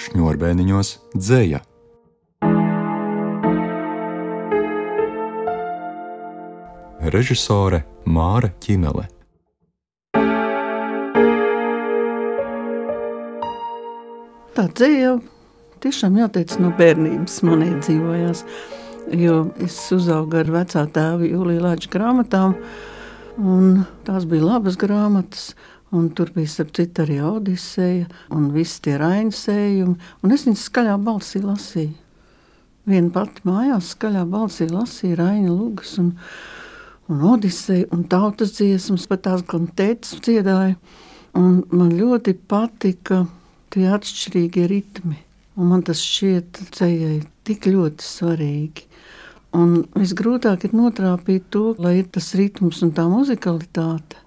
šņurbēniņos dzēja. Režisore Māra Čimele. Tā dzēja tiešām jāteic no bērnības manī dzīvojās, jo es uzaugu ar vecā tēva Jūlija Lāča grāmatām, un tās bija labas grāmatas, un tur bija, citu, arī Odiseja un visi tie rainsējumi, un es viņas skaļā balsī lasīju. Viena pati mājās skaļā balsī lasīja Raina Lugas un, un Odiseju un tautas dziesmas, pat tās gan tētas dziedāja, un man ļoti patika tie atšķirīgie ritmi. Un man tas šķiet ceļai tik ļoti svarīgi. Un visgrūtāk ir notrāpīt to, lai ir tas ritms un tā muzikalitāte.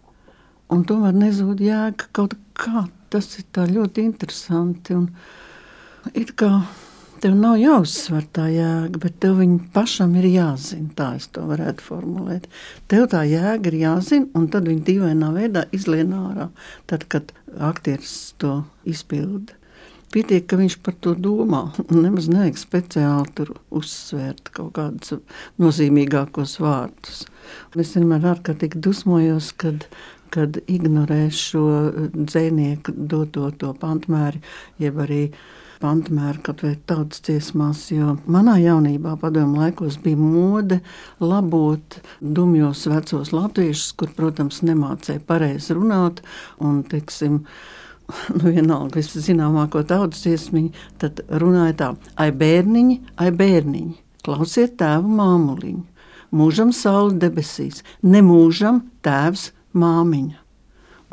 Un tomēr nezūd jēga kaut kā. Tas ir ļoti interesanti. Un it kā tev nav jāuzsver tā jēga, bet tev pašam ir jāzina. Tā es to varētu formulēt. Tev tā jēga ir jāzina, un tad viņa dīvainā veidā izlien ārā, tad, kad aktieris to izpilda. Pietiek, ka viņš par to domā. Nemaz nevajag speciāli tur uzsvērt kaut kādus nozīmīgākos vārdus. Un es vienmēr ārkārtīgi dusmojos, kad, kad ignorē šo dzinieku doto to pantmēri, jeb arī pantmēru kaut vai tautas dziesmās, jo manā jaunībā, padomu laikos, bija mode labot dumjos vecos latviešus, kur, protams, nemācēja pareizi runāt un, teiksim, nu, vienalga, viszināmāko tautas dziesmiņu, tad runāja tā: ai bērniņi, ai bērniņi, klausiet tēvu māmuliņu, mūžam saule debesīs, ne mūžam tēvs māmiņa.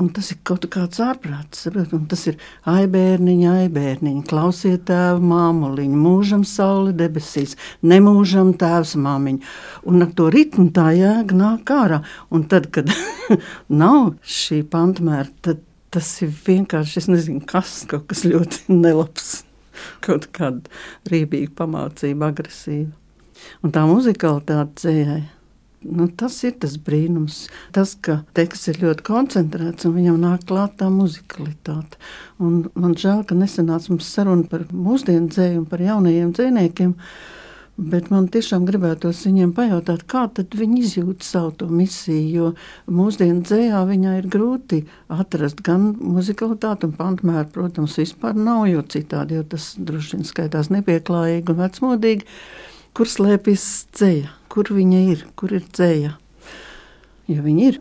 Un tas ir kaut kāds ārprāts, tas ir ai bērniņa, ai bērniņa, klausiet tēvu māmuliņu, mūžam saule debesīs, nemūžam tēvs māmiņa. Un ar to ritmu tā jēga nāk ārā. Un tad, kad nav šī pantmēra, tad tas ir vienkārši, es nezinu, kas, kaut kas ļoti nelabs, kaut kāda rībīga pamācība, agresīva. Un tā muzikalitāte dzējai. Nu, tas ir tas brīnums. Tas, ka teksts ir ļoti koncentrēts un viņam nāk klāt tā muzikalitāte. Un man žēl, ka nesenāca mums saruna par mūsdienu dzēju un par jaunajiem dzēniekiem. Bet man tiešām gribētos viņiem pajautāt, kā viņi izjūt savu misiju. Jo mūsdienu dzējā viņai ir grūti atrast gan muzikalitāti, un pantmēru, protams, vispār nav, jo citādi jau tas droši vien skaitās nepieklājīgi un vecmodīgi. Kur slēpjas dzēja? Kur viņa ir? Kur ir dzēja? Jo viņa ir.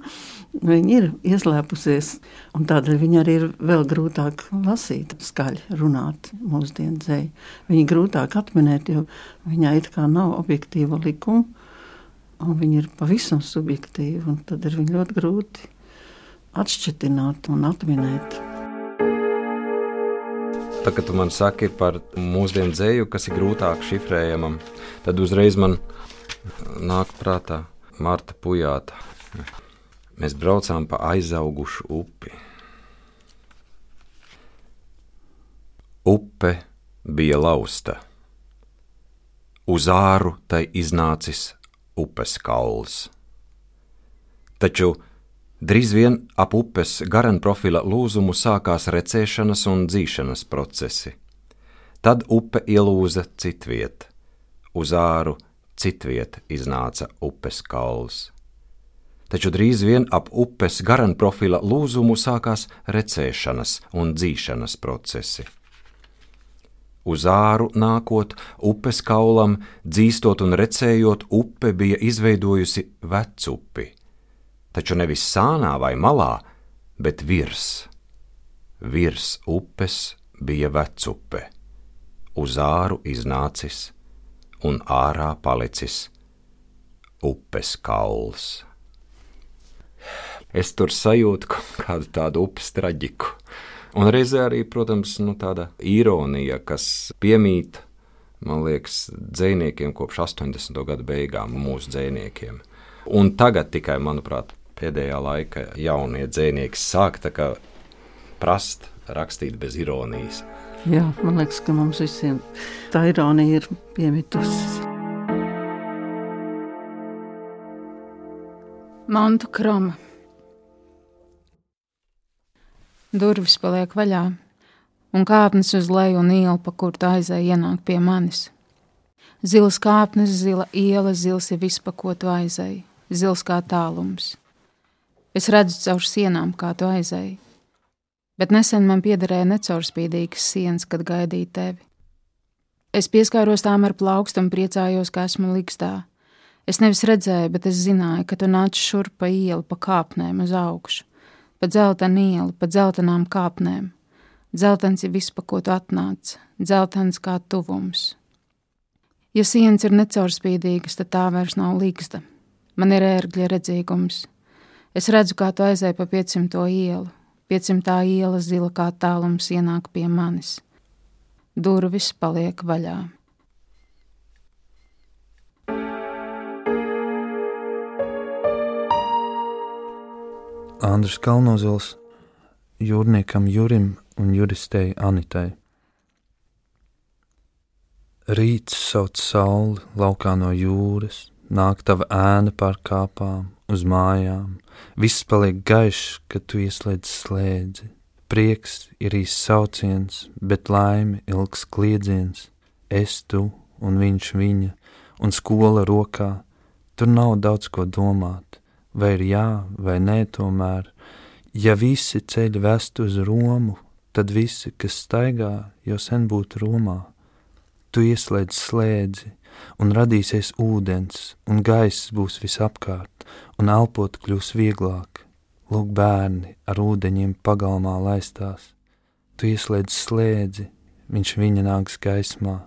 Viņa ir ieslēpusies, un tādēļ viņa arī ir vēl grūtāk lasīt, skaļi runāt mūsdienu dzēju. Viņa grūtāk atminēt, jo viņai it kā nav objektīva likuma, un viņa ir pavisam subjektīva, un tad ir viņa ļoti grūti atšķitināt un atminēt. Tā kā tu man saki par mūsdienu dzēju, kas ir grūtāk šifrējamam, tad uzreiz man nāk prātā Marta Pujāta. Mēs braucām pa aizaugušu upi. Upe bija lausta. Uz āru tai iznācis upes kauls. Taču drīz vien ap upes garan profila lūzumu sākās recēšanas un dzīšanas procesi. Tad upe ielūza citviet, uz āru citviet iznāca upes kauls taču drīz vien ap upes garan profila lūzumu sākās recēšanas un dzīšanas procesi. Uz āru nākot, upes kaulam, dzīstot un recējot, upe bija izveidojusi vecupi, taču nevis sānā vai malā, bet virs. Virs upes bija vecupe, uz āru iznācis un ārā palicis upes kauls es tur sajūtu kādu tādu upes traģiku. Un reizē arī, protams, nu, tāda ironija, kas piemīt, man liekas, dziniekiem kopš 80. gada beigām, mūsu dziniekiem. Un tagad tikai, manuprāt, pēdējā laikā jaunie dzinieki sāk prast rakstīt bez ironijas. Jā, man liekas, ka mums visiem tā ironija ir piemitusi. Mantu kroma. Durvis paliek vaļā. un kāpnes uz leju un ielu, pa kur tā aizēja ienāk pie manis. Zilas kāpnes, zila iela, zils ir viss, pa ko tu aizēji, zils kā tālums. Es redzu caur sienām, kā tu aizēji, bet nesen man piederēja necaurspīdīgas sienas, kad gaidīju tevi. Es pieskāros tām ar plaukstu un priecājos, ka esmu likstā. Es nevis redzēju, bet es zināju, ka tu nāc šurp pa ielu, pa kāpnēm uz augšu, pa dzeltenu ielu, pa dzeltenām kāpnēm. Dzeltens ir viss, pa ko tu atnāc, dzeltens kā tuvums. Ja sienas ir necaurspīdīgas, tad tā vairs nav līgsta. Man ir ērgļa redzīgums. Es redzu, kā tu aizēji pa 500 ielu. 500 iela zila kā tālums ienāk pie manis. Durvis paliek vaļā. Andris Kalnozils, jūrniekam Jurim un juristei Anitai. Rīts sauc sauli laukā no jūras, nāk tava ēna pār kāpām, uz mājām. Viss paliek gaišs, kad tu ieslēdz slēdzi. Prieks ir īsts sauciens, bet laime ilgs kliedziens. Es tu un viņš viņa, un skola rokā. Tur nav daudz ko domāt, vai ir jā, vai nē, tomēr. Ja visi ceļi vest uz Romu, tad visi, kas staigā, jau sen būtu Romā. Tu ieslēdz slēdzi, un radīsies ūdens, un gaiss būs visapkārt, un elpot kļūs vieglāk. Lūk, bērni ar ūdeņiem pagalmā laistās. Tu ieslēdz slēdzi, viņš viņa nāks gaismā,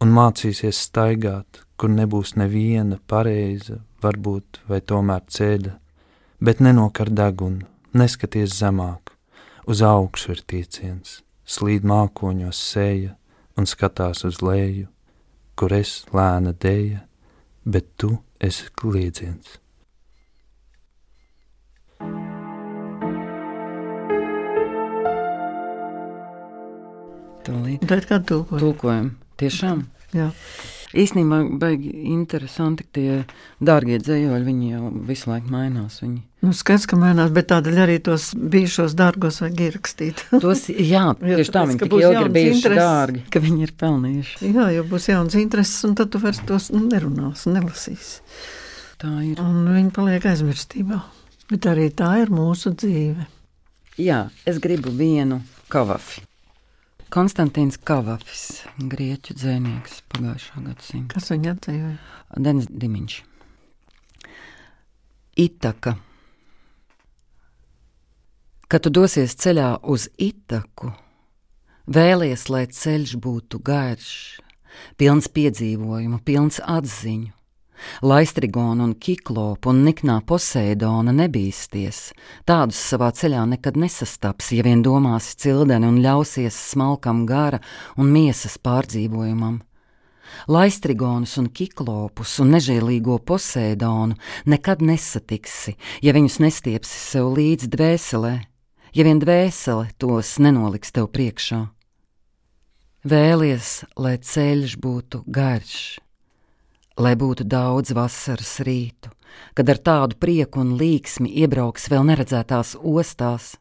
un mācīsies staigāt, kur nebūs neviena pareiza, varbūt vai tomēr ceļa, bet nenokar degunu, neskaties zemāk uz augšu ir tieciens, slīd mākoņos seja un skatās uz leju, kur es lēna dēja, bet tu esi kliedziens. Ir kā tulkojuma. Tulkojam. Tiešām. Jā. Īsnībā baigi interesanti, ka tie dārgie dzējoļi, viņi jau visu laiku mainās. Viņi. Nu, skaidrs, ka mainās, bet tādēļ arī tos bijušos dārgos vajag ierakstīt. Tos, jā, tieši tā viņi tik ilgi ir bijuši dārgi, ka viņi ir pelnījuši. Jā, jo būs jauns intereses, un tad tu vairs tos nu, nerunās, nelasīsi. Tā ir. Un viņi paliek aizmirstībā. Bet arī tā ir mūsu dzīve. Jā, es gribu vienu kavafi. Konstantīns Kavafis, grieķu dzēnieks pagājušā gadsimta. Kas viņa atdzīvoja? Denis Dimiņš. Itaka. Kad tu dosies ceļā uz Itaku, vēlies, lai ceļš būtu garš, pilns piedzīvojumu, pilns atziņu. Laistrigona un kiklopa un niknā poseidona nebīsties, tādus savā ceļā nekad nesastaps, ja vien domāsi cildeni un ļausies smalkam gara un miesas pārdzīvojumam. Laistrigonus un kiklopus un nežēlīgo poseidonu nekad nesatiksi, ja viņus nestiepsi sev līdz dvēselē, ja vien dvēsele tos nenoliks tev priekšā. Vēlies, lai ceļš būtu garš, lai būtu daudz vasaras rītu, kad ar tādu prieku un līksmi iebrauks vēl neredzētās ostās.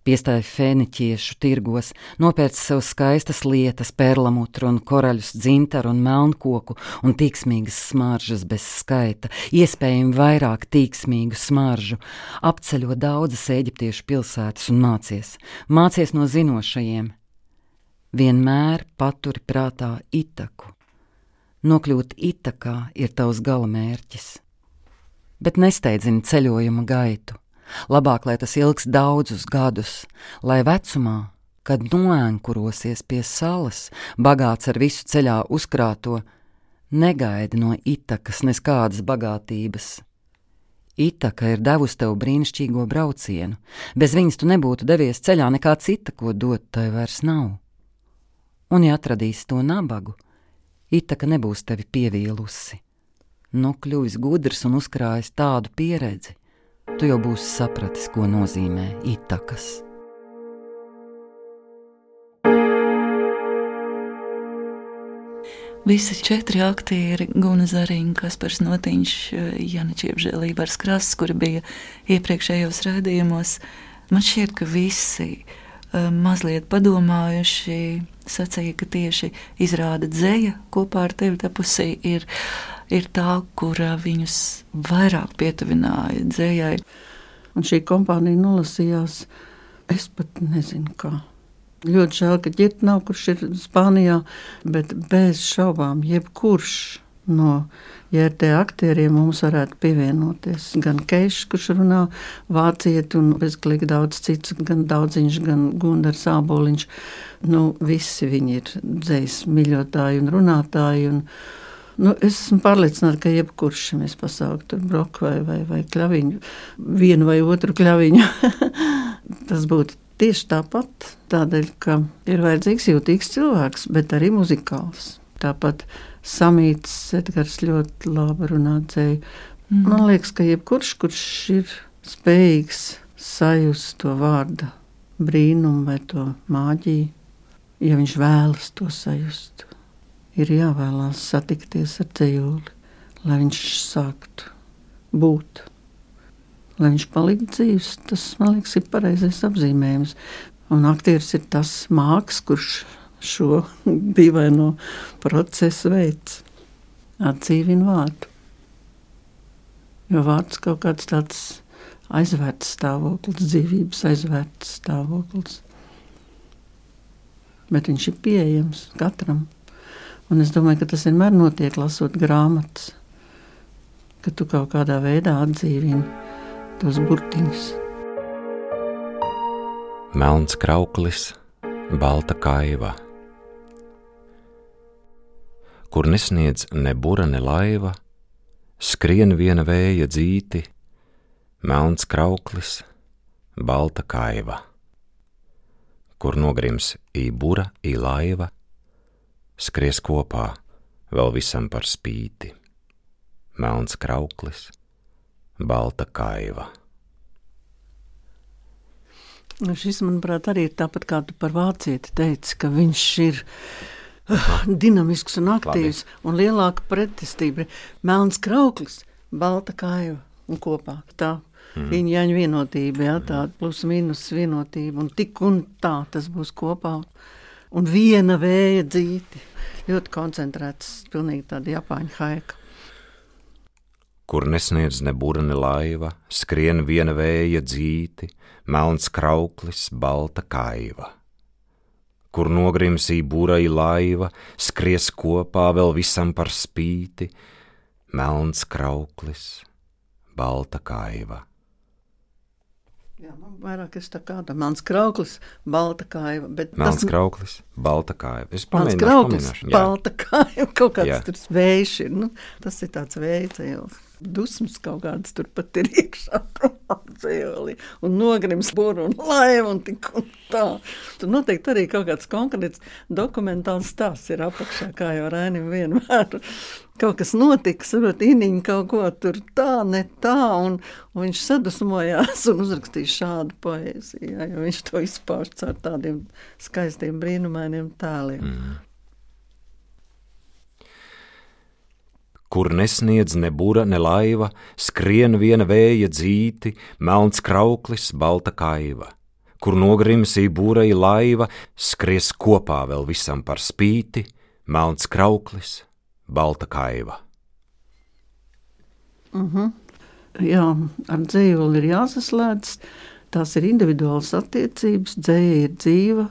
Piestāja fēniķiešu tirgos, nopērc sev skaistas lietas, perlamutru un koraļus, dzintaru un melnkoku un tīksmīgas smaržas bez skaita, iespējami vairāk tīksmīgu smaržu, apceļo daudzas eģiptiešu pilsētas un mācies, mācies no zinošajiem. Vienmēr paturi prātā itaku. Nokļūt itakā ir tavs galamērķis. Bet nesteidzini ceļojuma gaitu. Labāk, lai tas ilgs daudzus gadus, lai vecumā, kad noēnkurosies pie salas, bagāts ar visu ceļā uzkrāto, negaidi no itakas nekādas bagātības. Itaka ir devusi tev brīnišķīgo braucienu, bez viņas tu nebūtu devies ceļā, nekā cita, ko dot, tai vairs nav. Un, ja atradīsi to nabagu, Itaka nebūs tevi pievīlusi. Nu, kļuvis gudrs un uzkrājis tādu pieredzi, tu jau būsi sapratis, ko nozīmē itakas. Visi četri aktieri, Guna Zariņš, Kaspars Notiņš, Jana Čiepžēlī, Vars Krasts, kuri bija iepriekšējos rādījumos, man šķiet, ka visi mazliet padomājuši, sacīja, ka tieši izrāda dzēja kopā ar tevi tapusī ir, ir tā, kura viņus vairāk pietuvināja dzējai. Un šī kompānija nolasījās, es pat nezinu, kā. Ļoti žēl, ka ģērbta nav, kurš ir Spānijā, bet bez šaubām, jebkurš no JRT aktieriem mums varētu pievienoties. Gan Keišs, kurš runā vācieti, un bezgalīgi daudz cits, gan Daudziņš, gan Gundars Āboliņš. Nu, visi viņi ir dzējas mīļotāji un runātāji. Un, Nu, es esmu pārliecināta, ka jebkurš mēs pasauktu broku vai, vai, vai kļaviņu, vienu vai otru kļaviņu, tas būtu tieši tāpat. Tādēļ, ka ir vajadzīgs jūtīgs cilvēks, bet arī muzikāls. Tāpat samīts Edgars ļoti labi runācēja. Mm. Man liekas, ka jebkurš, kurš ir spējīgs sajust to vārdu brīnumu vai to māģiju, ja viņš vēlas to sajust, ir jāvēlās satikties ar dzējoli, lai viņš sāktu būt. Lai viņš paliktu dzīves, tas man liekas, ir pareizais apzīmējums. Un aktieris ir tas mākslinieks, kurš šo dīvaino procesu veids. Atdzīvina vārdu. Jo vārds kaut kāds tāds aizvērts stāvoklis, dzīvības aizvērts stāvoklis. Bet viņš ir pieejams katram. Un es domāju, ka tas vienmēr notiek lasot grāmatas, ka tu kaut kādā veidā atdzīvini tos burtiņus. Melns krauklis, balta kaiva kur nesniedz ne bura, ne laiva, skrien viena vēja dzīti, melns krauklis, balta kaiva, kur nogrims ībura, īlaiva, skries kopā vēl visam par spīti, melns krauklis, balta kaiva. Nu, šis, manuprāt, arī ir tāpat kā tu par vācieti teici, ka viņš ir dinamisks un aktīvs, Labi. un lielāka pretestība. Melns krauklis, balta kaiva un kopā. Tā mm. viņa jaņa vienotība, jā, tāda plus mīnus vienotība, un tik un tā tas būs kopā. Un viena vēja dzīti, ļoti koncentrēts, pilnīgi tāda japāņu haika. Kur nesniedz ne būra, ne laiva, skrien viena vēja dzīti, melns krauklis, balta kaiva kur nogrimsī būrai laiva, skries kopā vēl visam par spīti, melns krauklis, balta kaiva. Jā, man vairāk ir tā kāda melns krauklis, balta kaiva. Melns tas... krauklis, balta kaiva. Es pamēģināšu, melns krauklis, balta kaiva, kaut kāds jā. tur ir. Nu, tas ir tāds jau dusmas kaut kādas turpat ir iekšā. Dzīvoli, un nogrims būru un laivu un tik un tā. Tur noteikti arī kaut kāds konkrēts dokumentāls stāsts ir apakšā, kā jau Rainim vienmēr. Kaut kas notika, saprot, Iniņa kaut ko tur tā, ne tā, un, un viņš sadusmojās un uzrakstīja šādu poēziju, ja, viņš to izpauž caur tādiem skaistiem brīnumainiem tēliem. Mm. Kur nesniedz ne būra, ne laiva, skrien viena vēja dzīti, melns krauklis, balta kaiva. Kur nogrimsī būrai laiva, skries kopā vēl visam par spīti, melns krauklis, balta kaiva. Uh mhm. -huh. Jā, ar dzīvuli ir jāsaslēdz. Tās ir individuālas attiecības, dzēja ir dzīva,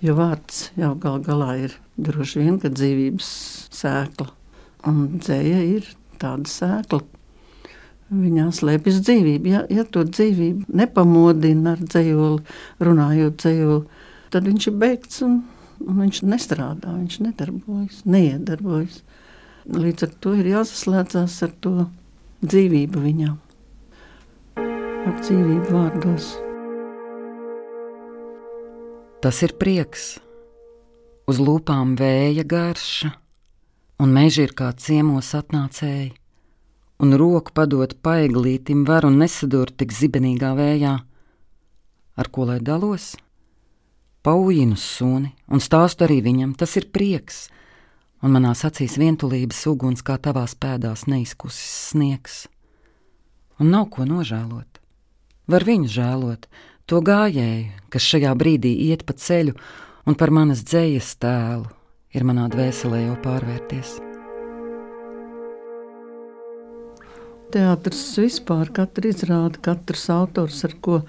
jo vārds jau gal galā ir droši vien, ka dzīvības sēkla. Un dzēja ir tāda sēkla. Viņā slēpjas dzīvība. Ja, ja to dzīvību nepamodina ar dzējoli, runājot dzējoli, tad viņš ir beigts un, un viņš nestrādā, viņš nedarbojas, neiedarbojas. Līdz ar to ir jāsaslēdzās ar to dzīvību viņam, ar dzīvību vārdos. Tas ir prieks, uz lūpām vēja garša un meži ir kā ciemos atnācēji, un roku padot paiglītim var un nesadurt tik zibenīgā vējā. Ar ko lai dalos? Paujinu suni un stāstu arī viņam, tas ir prieks, un manās acīs vientulības uguns kā tavās pēdās neizkusis sniegs. Un nav ko nožēlot. Var viņu žēlot, To gājēju, kas šajā brīdī iet pa ceļu un par manas dzējas tēlu, ir manā dvēselē jau pārvērties. Teātris vispār, katra izrāda, katrs autors, ar ko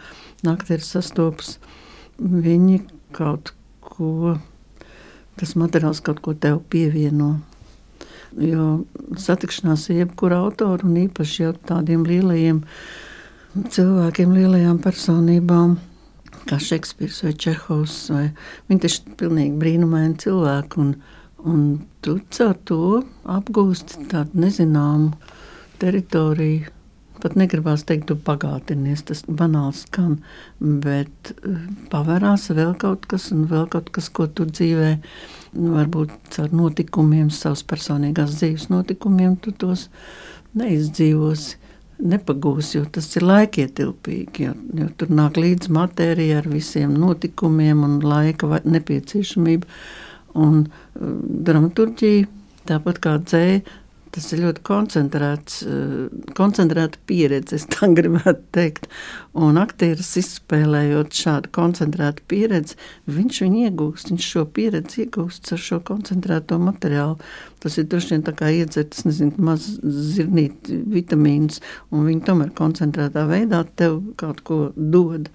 aktieris sastopas, viņi kaut ko, tas materiāls kaut ko tev pievieno. Jo satikšanās ar jebkuru autoru, un īpaši jau tādiem lielajiem cilvēkiem, lielajām personībām, kā Šekspīrs vai Čehovs, vai viņi taču ir pilnīgi brīnumaini cilvēki, un, un tu caur to apgūsti tādu nezināmu teritoriju. Pat negribās teikt, tu bagātinies, tas banāls skan, bet eh, pavērās vēl kaut kas, un vēl kaut kas, ko tu dzīvē varbūt ar notikumiem, savas personīgās dzīves notikumiem, tu tos neizdzīvosi. Nepagūsi, jo tas ir laikietilpīgi. Jo, jo tur nāk līdzi matērija ar visiem notikumiem un laika nepieciešamību. Un uh, dramaturģija, tāpat kā dzēja, Tas ir ļoti koncentrēts, eh, koncentrēta pieredze, es tā gribētu teikt. Un aktieris izspēlējot šādu koncentrētu pieredzi, viņš viņu iegūst, viņš šo pieredzi iegūst ar šo koncentrēto materiālu. Tas ir droši vien tā kā iedzerts, nezinu, maz zirnīt vitamīns, un viņi tomēr koncentrētā veidā tev kaut ko dod.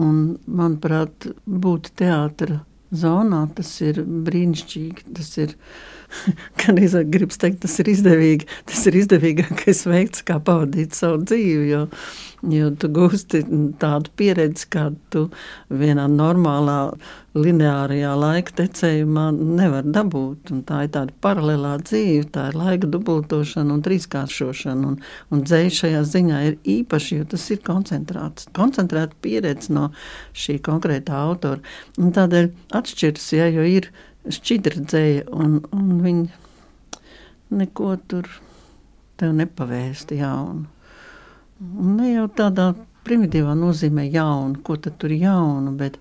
Un, manuprāt, būt teātra zonā tas ir brīnišķīgi, tas ir Gan es gribu teikt, tas ir izdevīgi. Tas ir izdevīgākais veids, kā pavadīt savu dzīvi. Jo, jo tu gūsti tādu pieredzi, kādu tu vienā normālā, lineārajā laika tecējumā nevar dabūt. Un tā ir tāda paralēlā dzīve, tā ir laika dubultošana un trīskāršošana. Un, un dzēja šajā ziņā ir īpaši, jo tas ir koncentrēts. Koncentrēta pieredze no šī konkrētā autora. Un tādēļ atšķiras, ja, jo ir šķidrdzēja, un, un viņi neko tur tev nepavēsti jaunu. Un ne jau tādā primitīvā nozīmē jaunu, ko tad tur jaunu, bet,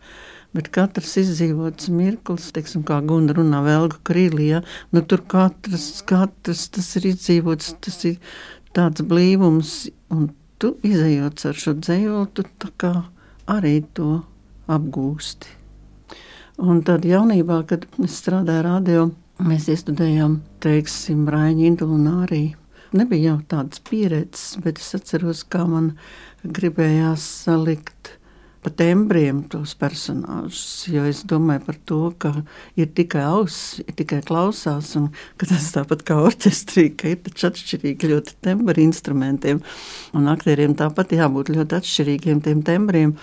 bet katrs izdzīvots mirklis, teiksim, kā Guna runā Velga Krīlijā, nu tur katrs, katrs tas ir izdzīvots, tas ir tāds blīvums, un tu izējot ar šo dzējoli, tu tā kā arī to apgūsti. Un tad jaunībā, kad es strādāju radio, mēs iestudējām, teiksim, Raņa Indulunāriju. Nebija jau tādas pieredzes, bet es atceros, kā man gribējās salikt pa tembriem tos personāžus. Jo es domāju par to, ka ir tikai auss, ir tikai klausās, un ka tas tāpat kā orķestrī, ka ir taču atšķirīgi ļoti tembri instrumentiem, un aktieriem tāpat jābūt ļoti atšķirīgiem tiem tembriem.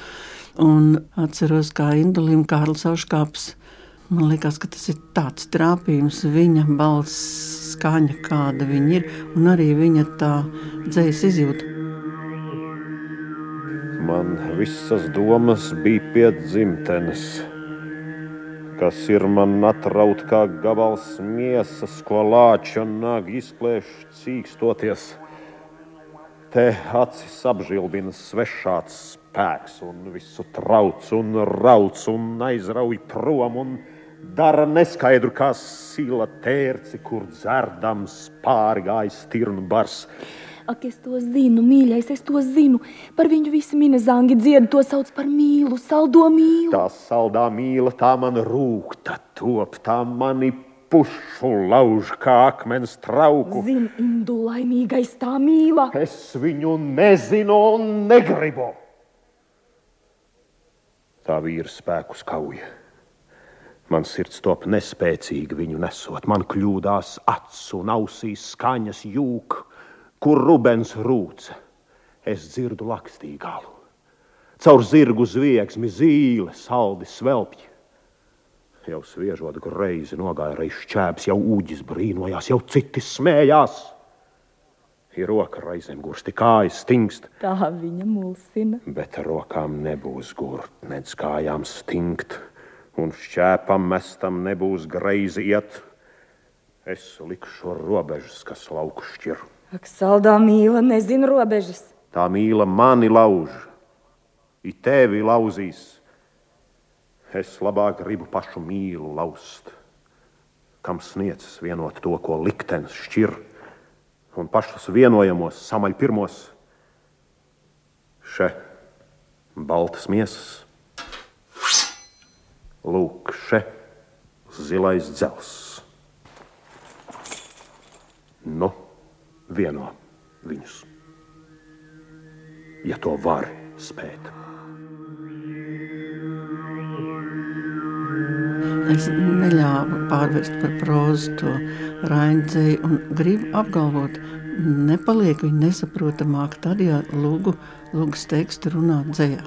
Un atceros, kā Indulim Kārlis Auškāps. Man liekas, ka tas ir tāds trāpījums, viņa balss skaņa, kāda viņa ir, un arī viņa tā dzējas izjūta. Man visas domas bija pie dzimtenes, kas ir man atraut kā gabals miesas, ko lāča un nāga izplēš cīkstoties. Te acis apžilbina svešāts spēks un visu trauc un rauc un aizrauj prom un dara neskaidru kā sila tērci, kur dzerdams pāri gājis tirnu bars. Ak, es to zinu, mīļais, es to zinu. Par viņu visi minezangi dzied, to sauc par mīlu, saldo mīlu. Tā saldā mīla, tā man rūkta top, tā mani pušu lauž kā akmens trauku. Zinu, indu laimīgais tā mīla. Es viņu nezinu un negribu tā vīra spēkus kauja. Man sirds top nespēcīgi viņu nesot, man kļūdās acis un ausīs skaņas jūk, kur rubens rūca. Es dzirdu lakstīgalu. Caur zirgu zviegsmi zīle, saldi svelpji. Jau sviežot greizi nogāja reizes čēps, jau ūģis brīnojās, jau citi smējās. Ir roka reizēm gursti, kājas stingst. Tā viņa mulsina. Bet rokām nebūs gurt, nedz kājām stingt, un šķēpam mestam nebūs greizi iet. Es likšu robežas, kas lauku šķir. Ak, saldā mīla nezina robežas. Tā mīla mani lauž, it tevi lauzīs. Es labāk gribu pašu mīlu laust, kam sniedzas vienot to, ko liktenis šķir un pašus vienojamos samaļ pirmos. Še baltas miesas. Lūk, še zilais dzels. Nu, vieno viņus. Ja to var spēt. Es neļāvu pārvērst par prózu to raidzīju un gribu apgalvot, nepaliek viņa nesaprotamāk tad, ja lūgu, lūgas tekstu runā dzējā.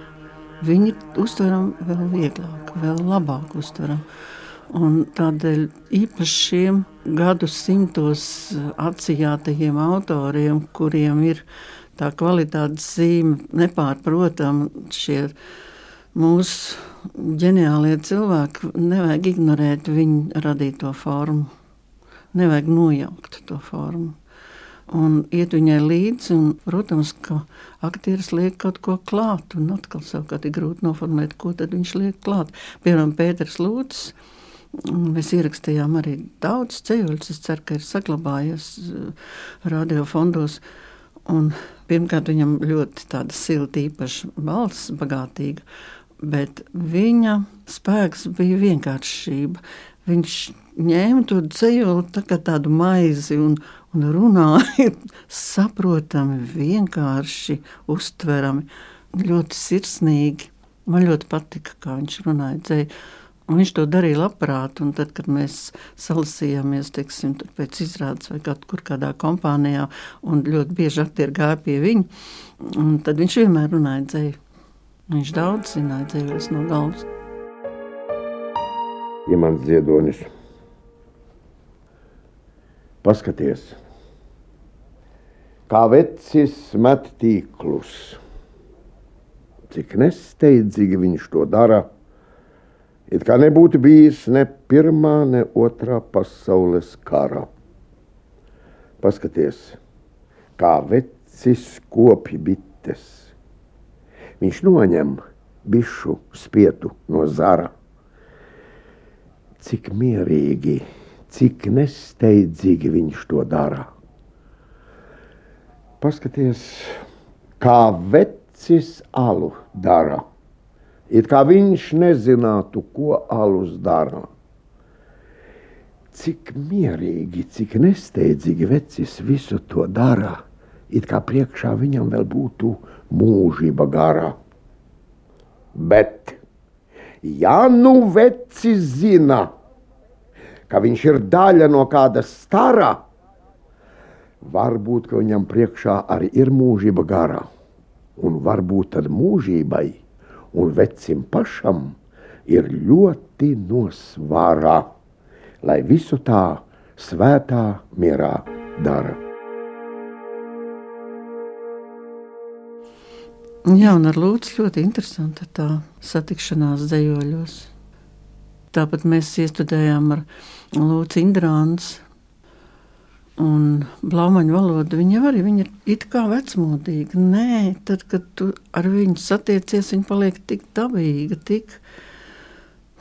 Viņi uztveram vēl vieglāk, vēl labāk uztveram. Un tādēļ īpaši šiem gadsimtos atcijātajiem autoriem, kuriem ir tā kvalitātes zīme nepārprotama, šie mūsu ģeniālie cilvēki, nevajag ignorēt viņu radīto formu. Nevajag nojaukt to formu un iet viņai līdzi. Un, protams, ka aktieris liek kaut ko klāt, un atkal savukārt ir grūti noformulēt, ko tad viņš liek klāt. Piemēram, Pēters Lūdzu. Mēs ierakstījām arī daudz ceļojumus. Es ceru, ka ir saglabājies uh, radiofondos. Un pirmkārt, viņam ļoti tāda silta, īpaša balss, bagātīga, bet viņa spēks bija vienkāršība. Viņš ņēma to ceļu tā kā tādu maizi un, un runāja saprotami, vienkārši uztverami, ļoti sirsnīgi. Man ļoti patika, kā viņš runāja dzēju. Un viņš to darīja labprāt, un tad, kad mēs salasījāmies teiksim, pēc izrādes vai kaut kur kādā kompānijā, un ļoti bieži aktieri gāja pie viņa, tad viņš vienmēr runāja dzēju. Viņš daudz zināja dzējuļus no galvas. Ja mans dziedonis, paskaties, kā vecis met tīklus. Cik nesteidzīgi viņš to dara, it kā nebūtu bijis ne pirmā, ne otrā pasaules kara. Paskaties, kā vecis kopja bites. Viņš noņem bišu spietu no zara. Cik mierīgi, cik nesteidzīgi viņš to dara. Paskaties, kā vecis alu dara. It kā viņš nezinātu, ko alus dara. Cik mierīgi, cik nesteidzīgi vecis visu to dara, it kā priekšā viņam vēl būtu mūžība gara. Bet, ja nu vecis zina, ka viņš ir daļa no kāda stara, Varbūt viņam priekšā arī ir mūžība garā, un varbūt tad mūžībai un vecim pašam ir ļoti nosvārā, lai visu tā svētā mierā dara. Jā, un ar Lūdzu ļoti interesanta tā satikšanās dzējoļos. Tāpat mēs iestudējām ar Lūdzu Indrāns Un blaumaņa valoda, viņa arī viņa ir it kā vecmodīga. Nē, tad, kad tu ar viņu satiecies, viņa paliek tik dabīga, tik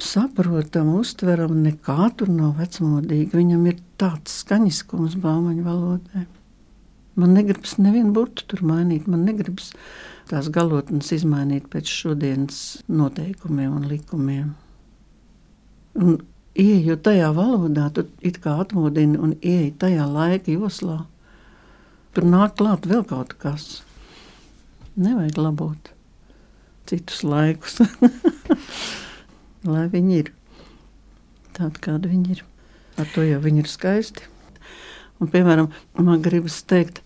saprotama, uztverama. Nekā tur nav vecmodīga. Viņam ir tāds skaņiskums blaumaņa valodai. Man negribas nevienu burtu tur mainīt, man negribas tās galotnes izmainīt pēc šodienas noteikumiem un likumiem. Un Ieejot tajā valodā, tu it kā atmodini un ieej tajā laika joslā. Tur nāk klāt vēl kaut kas. Nevajag labot citus laikus, lai viņi ir tādi, kādi viņi ir. Ar to jau viņi ir skaisti. Un, piemēram, man gribas teikt,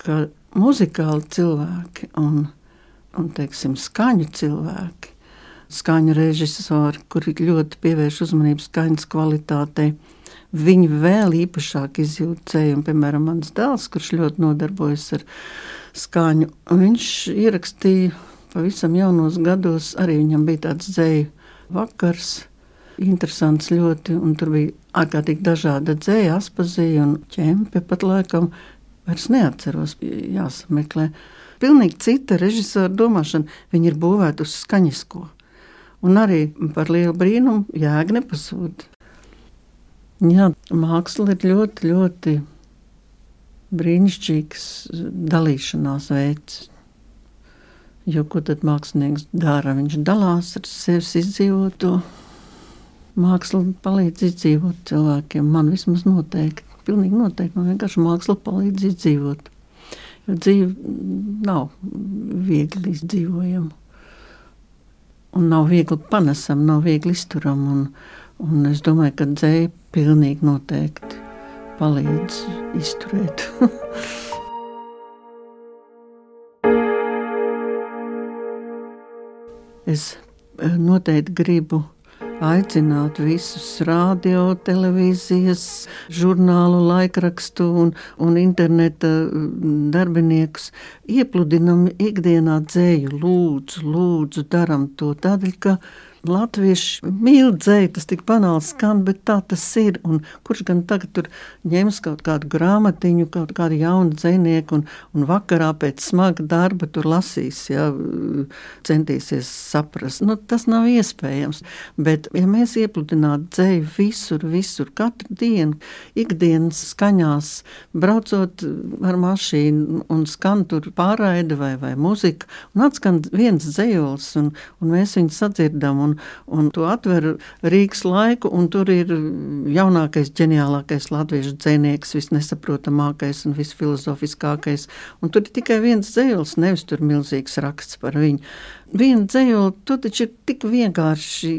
ka muzikāli cilvēki un, un teiksim, skaņu cilvēki skaņu režisori, kuri ļoti pievērš uzmanību skaņas kvalitātei. Viņi vēl īpašāk izjūt ceļu, piemēram, mans dēls, kurš ļoti nodarbojas ar skaņu. Viņš ierakstīja pavisam jaunos gados, arī viņam bija tāds dzēju vakars, interesants ļoti, tur bija ārkārtīgi dažāda dzēja, aspazīja un ķempe pat laikam, vairs neatceros, jāsameklē. Pilnīgi cita režisora domāšana, viņi ir būvēti uz skaņisko. Un arī par lielu brīnumu jēga nepazūd. Jā, māksla ir ļoti, ļoti brīnišķīgs dalīšanās veids. Jo ko tad mākslinieks dara? Viņš dalās ar sevis izdzīvoto. Māksla palīdz izdzīvot cilvēkiem. Man vismaz noteikti, pilnīgi noteikti. Man vienkārši māksla palīdz izdzīvot. Jo dzīve nav viegli izdzīvojama. Un nav viegli panesama, nav viegli izturama. Un, un es domāju, ka dzēja pilnīgi noteikti palīdz izturēt. es eh, noteikti gribu aicināt visus radio, televīzijas, žurnālu, laikrakstu un, un interneta darbiniekus. Iepludinam ikdienā dzēju, lūdzu, lūdzu, daram to tādēļ, ka Latvieši mīl dzēju, tas tik banāli skan, bet tā tas ir. Un kurš gan tagad tur ņems kaut kādu grāmatiņu, kaut kādu jaunu dzinieku un, un vakarā pēc smaga darba tur lasīs, ja, centīsies saprast. Nu, tas nav iespējams. Bet, ja mēs iepludinātu dzēju visur, visur, katru dienu, ikdienas skaņās, braucot ar mašīnu un skan tur pārraide vai, vai muzika, un atskan viens dzējols, un, un mēs viņu sadzirdam. Un un, un to atver Rīgas laiku, un tur ir jaunākais, ģeniālākais latviešu dzēnieks, visnesaprotamākais un visfilozofiskākais. Un tur ir tikai viens dzējols, nevis tur milzīgs raksts par viņu. Viena dzējola, tu taču ir tik vienkārši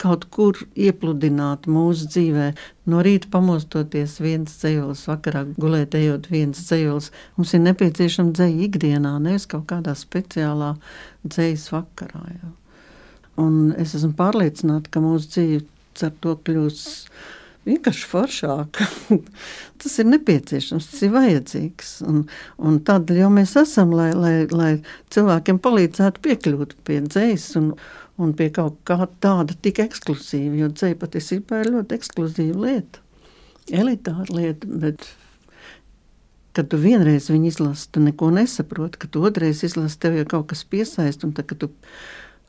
kaut kur iepludināt mūsu dzīvē. No rīta pamostoties viens dzējols, vakarā gulēt ejot viens dzējols. Mums ir nepieciešama dzēja ikdienā, nevis kaut kādā speciālā dzējas vakarā. Jau. Un es esmu pārliecināta, ka mūsu dzīve ar to kļūs vienkārši foršāka. tas ir nepieciešams, tas ir vajadzīgs. Un, un tādēļ jau mēs esam, lai, lai, lai cilvēkiem palīdzētu piekļūt pie dzējas un, un pie kaut kā tāda tik ekskluzīva. Jo dzēja patiesībā ir ļoti ekskluzīva lieta, elitāra lieta. Bet, Kad tu vienreiz viņu izlasi, tu neko nesaproti, kad tu otrreiz izlasi, tev jau kaut kas piesaist, un tad, kad tu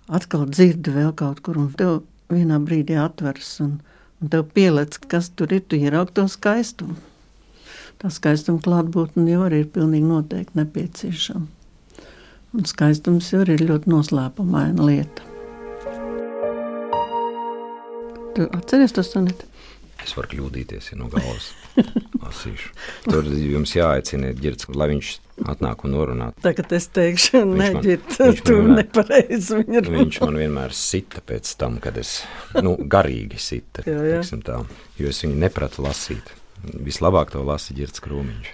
atkal dzirdi vēl kaut kur, un tev vienā brīdī atveras, un, un tev pielec, kas tur ir, tu ieraug to skaistumu. Tā skaistuma klātbūtne jau arī ir pilnīgi noteikti nepieciešama. Un skaistums jau ir ļoti noslēpumaina lieta. Tu atceries to sonetu? Es varu kļūdīties ja no galvas. Lasīšu. Tur jums jāaicina ģirds, lai viņš atnāk un norunā. Tagad es teikšu, neģirt, tu nepareizi viņu runā. Viņš man vienmēr sita pēc tam, kad es, nu, garīgi sita, jā, jā. tā, jo es viņu nepratu lasīt. Vislabāk to lasa ģirds krūmiņš.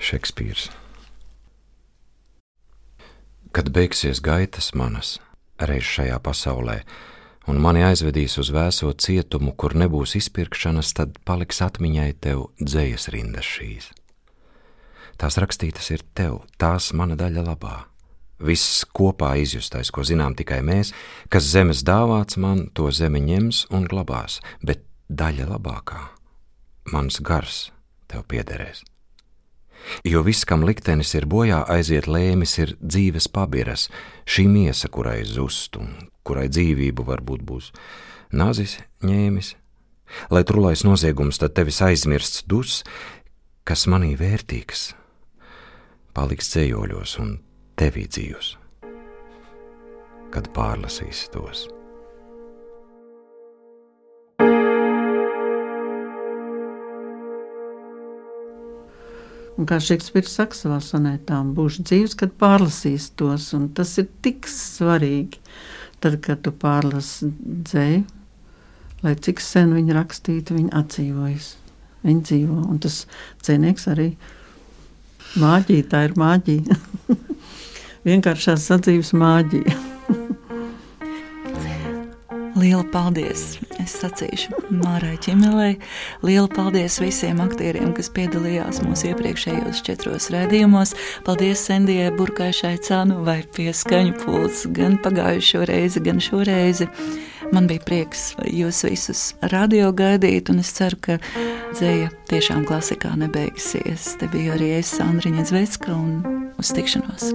Šekspīrs. Kad beigsies gaitas manas, reiz šajā pasaulē, un mani aizvedīs uz vēso cietumu, kur nebūs izpirkšanas, tad paliks atmiņai tev dzējas rindas šīs. Tās rakstītas ir tev, tās mana daļa labā. Viss kopā izjustais, ko zinām tikai mēs, kas zemes dāvāts man, to zeme ņems un glabās, bet daļa labākā, mans gars, tev piederēs. Jo viss, kam liktenis ir bojā, aiziet lēmis, ir dzīves pabiras, šī miesa, kurai zust un kurai dzīvību varbūt būs nazis ņēmis, lai trulais noziegums tad tevis aizmirsts dus, kas manī vērtīgs, paliks ceļoļos un tevī dzīvos, kad pārlasīs tos. Un kā Šekspīrs saka savā sonētā, būšu dzīves, kad pārlasīs tos, un tas ir tik svarīgi. Tad, kad tu pārlasi dzēju, lai cik sen viņa rakstītu, viņa atdzīvojas. Viņa dzīvo, un tas dzēnieks arī māģija, tā ir māģija. Vienkāršās sadzīves māģija. Liela paldies! Es sacīšu Mārai Čimelei. Liela paldies visiem aktieriem, kas piedalījās mūsu iepriekšējos četros redzējumos. Paldies Sendijai Burkai Šaicānu vai pieskaņu pults gan pagājušo reizi, gan šo reizi. Man bija prieks jūs visus radio gaidīt, un es ceru, ka dzēja tiešām klasikā nebeigsies. Te bija arī es, Sandriņa Zvecka, un uz tikšanos!